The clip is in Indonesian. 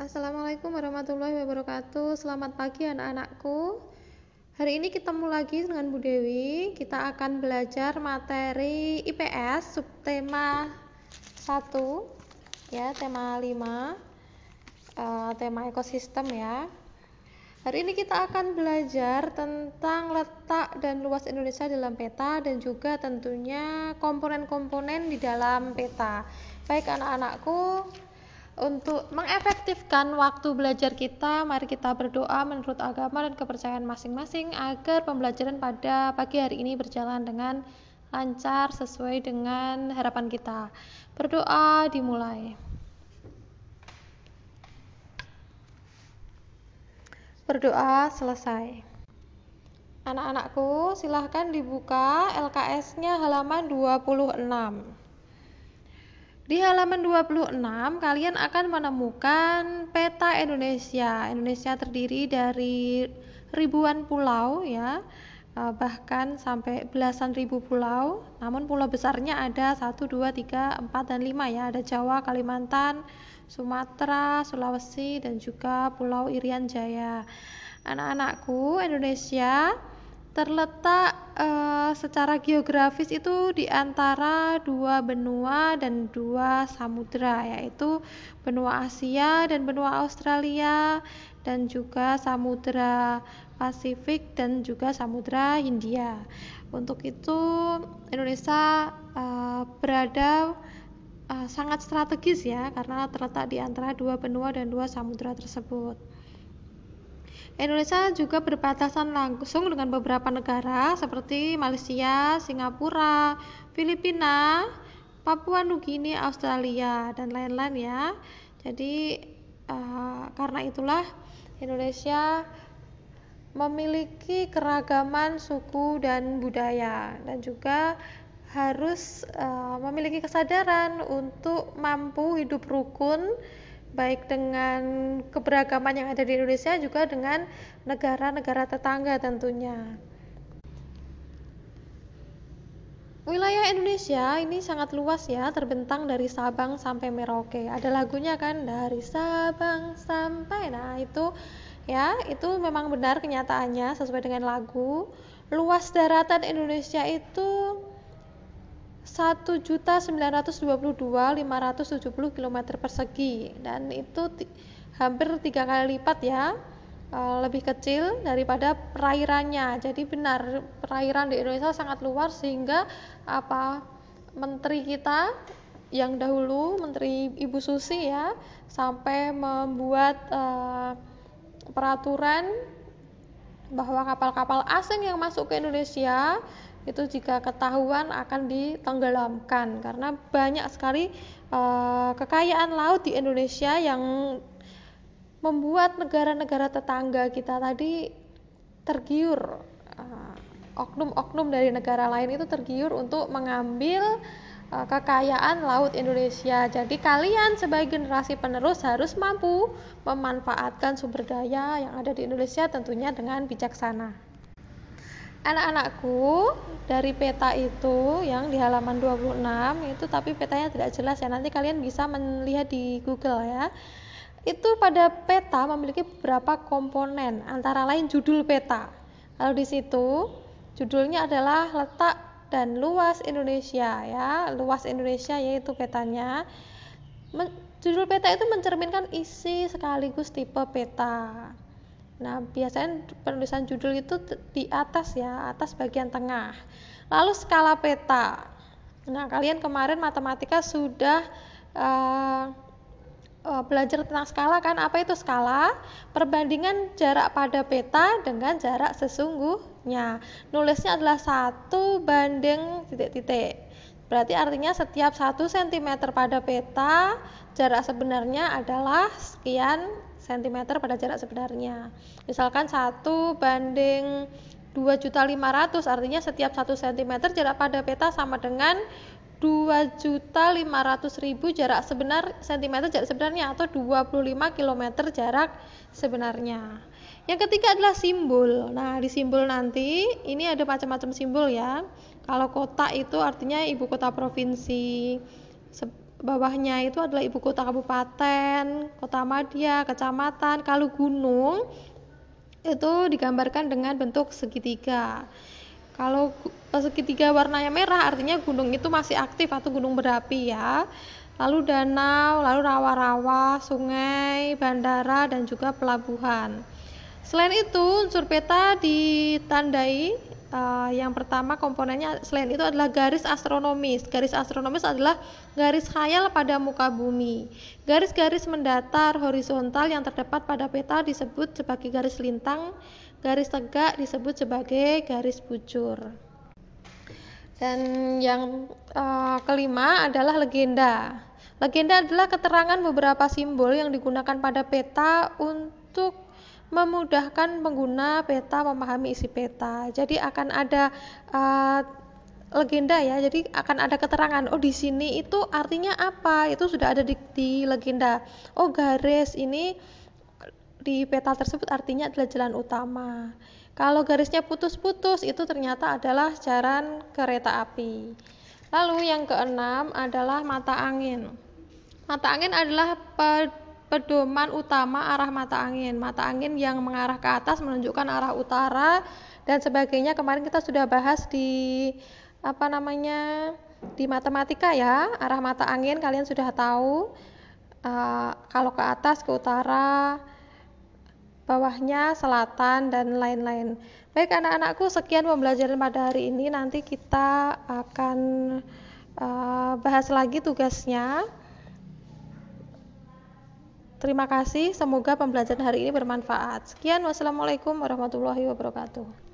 Assalamualaikum warahmatullahi wabarakatuh. Selamat pagi anak-anakku. Hari ini ketemu lagi dengan Bu Dewi. Kita akan belajar materi IPS subtema 1 ya, tema 5. Uh, tema ekosistem ya. Hari ini kita akan belajar tentang letak dan luas Indonesia dalam peta dan juga tentunya komponen-komponen di dalam peta. Baik anak-anakku, untuk mengefektifkan waktu belajar kita, mari kita berdoa menurut agama dan kepercayaan masing-masing agar pembelajaran pada pagi hari ini berjalan dengan lancar sesuai dengan harapan kita. Berdoa dimulai. Berdoa selesai. Anak-anakku, silahkan dibuka LKS-nya halaman 26. Di halaman 26 kalian akan menemukan peta Indonesia. Indonesia terdiri dari ribuan pulau ya, eh, bahkan sampai belasan ribu pulau. Namun pulau besarnya ada 1 2 3 4 dan 5 ya. Ada Jawa, Kalimantan, Sumatera, Sulawesi dan juga Pulau Irian Jaya. Anak-anakku, Indonesia terletak uh, secara geografis itu di antara dua benua dan dua samudra yaitu benua Asia dan benua Australia dan juga samudra Pasifik dan juga samudra Hindia. Untuk itu Indonesia uh, berada uh, sangat strategis ya karena terletak di antara dua benua dan dua samudra tersebut. Indonesia juga berbatasan langsung dengan beberapa negara seperti Malaysia, Singapura, Filipina, Papua Nugini, Australia, dan lain-lain ya. Jadi uh, karena itulah Indonesia memiliki keragaman suku dan budaya dan juga harus uh, memiliki kesadaran untuk mampu hidup rukun baik dengan keberagaman yang ada di Indonesia juga dengan negara-negara tetangga tentunya. Wilayah Indonesia ini sangat luas ya, terbentang dari Sabang sampai Merauke. Ada lagunya kan dari Sabang sampai. Nah, itu ya, itu memang benar kenyataannya sesuai dengan lagu. Luas daratan Indonesia itu 1.922.570 km persegi. Dan itu hampir tiga kali lipat ya eh, lebih kecil daripada perairannya. Jadi benar perairan di Indonesia sangat luas sehingga apa menteri kita yang dahulu menteri Ibu Susi ya sampai membuat uh, peraturan bahwa kapal-kapal asing yang masuk ke Indonesia itu jika ketahuan akan ditenggelamkan karena banyak sekali uh, kekayaan laut di Indonesia yang membuat negara-negara tetangga kita tadi tergiur uh, oknum-oknum dari negara lain itu tergiur untuk mengambil uh, kekayaan laut Indonesia. Jadi kalian sebagai generasi penerus harus mampu memanfaatkan sumber daya yang ada di Indonesia tentunya dengan bijaksana. Anak-anakku, dari peta itu yang di halaman 26 itu tapi petanya tidak jelas ya. Nanti kalian bisa melihat di Google ya. Itu pada peta memiliki beberapa komponen, antara lain judul peta. Lalu di situ judulnya adalah letak dan luas Indonesia ya. Luas Indonesia yaitu petanya. Men judul peta itu mencerminkan isi sekaligus tipe peta. Nah, biasanya penulisan judul itu di atas ya, atas bagian tengah. Lalu skala peta. Nah, kalian kemarin matematika sudah uh, belajar tentang skala kan? Apa itu skala? Perbandingan jarak pada peta dengan jarak sesungguhnya. Nulisnya adalah satu banding titik-titik. Berarti artinya setiap 1 cm pada peta jarak sebenarnya adalah sekian cm pada jarak sebenarnya. Misalkan 1 banding 2.500 artinya setiap 1 cm jarak pada peta sama dengan 2.500.000 jarak sebenar cm jarak sebenarnya atau 25 km jarak sebenarnya. Yang ketiga adalah simbol. Nah, di simbol nanti ini ada macam-macam simbol ya. Kalau kota itu artinya ibu kota provinsi bawahnya itu adalah ibu kota kabupaten, kota madya, kecamatan. Kalau gunung itu digambarkan dengan bentuk segitiga. Kalau segitiga warnanya merah artinya gunung itu masih aktif atau gunung berapi ya. Lalu danau, lalu rawa-rawa, sungai, bandara dan juga pelabuhan. Selain itu, unsur peta ditandai uh, yang pertama komponennya selain itu adalah garis astronomis. Garis astronomis adalah garis khayal pada muka bumi. Garis-garis mendatar horizontal yang terdapat pada peta disebut sebagai garis lintang, garis tegak disebut sebagai garis bujur. Dan yang uh, kelima adalah legenda. Legenda adalah keterangan beberapa simbol yang digunakan pada peta untuk memudahkan pengguna peta memahami isi peta. Jadi akan ada uh, legenda ya. Jadi akan ada keterangan. Oh di sini itu artinya apa? Itu sudah ada di, di legenda. Oh garis ini di peta tersebut artinya adalah jalan utama. Kalau garisnya putus-putus itu ternyata adalah jalan kereta api. Lalu yang keenam adalah mata angin. Mata angin adalah pedoman utama arah mata angin. Mata angin yang mengarah ke atas menunjukkan arah utara dan sebagainya. Kemarin kita sudah bahas di apa namanya? di matematika ya, arah mata angin kalian sudah tahu. Uh, kalau ke atas ke utara, bawahnya selatan dan lain-lain. Baik anak-anakku, sekian pembelajaran pada hari ini. Nanti kita akan uh, bahas lagi tugasnya. Terima kasih, semoga pembelajaran hari ini bermanfaat. Sekian, wassalamualaikum warahmatullahi wabarakatuh.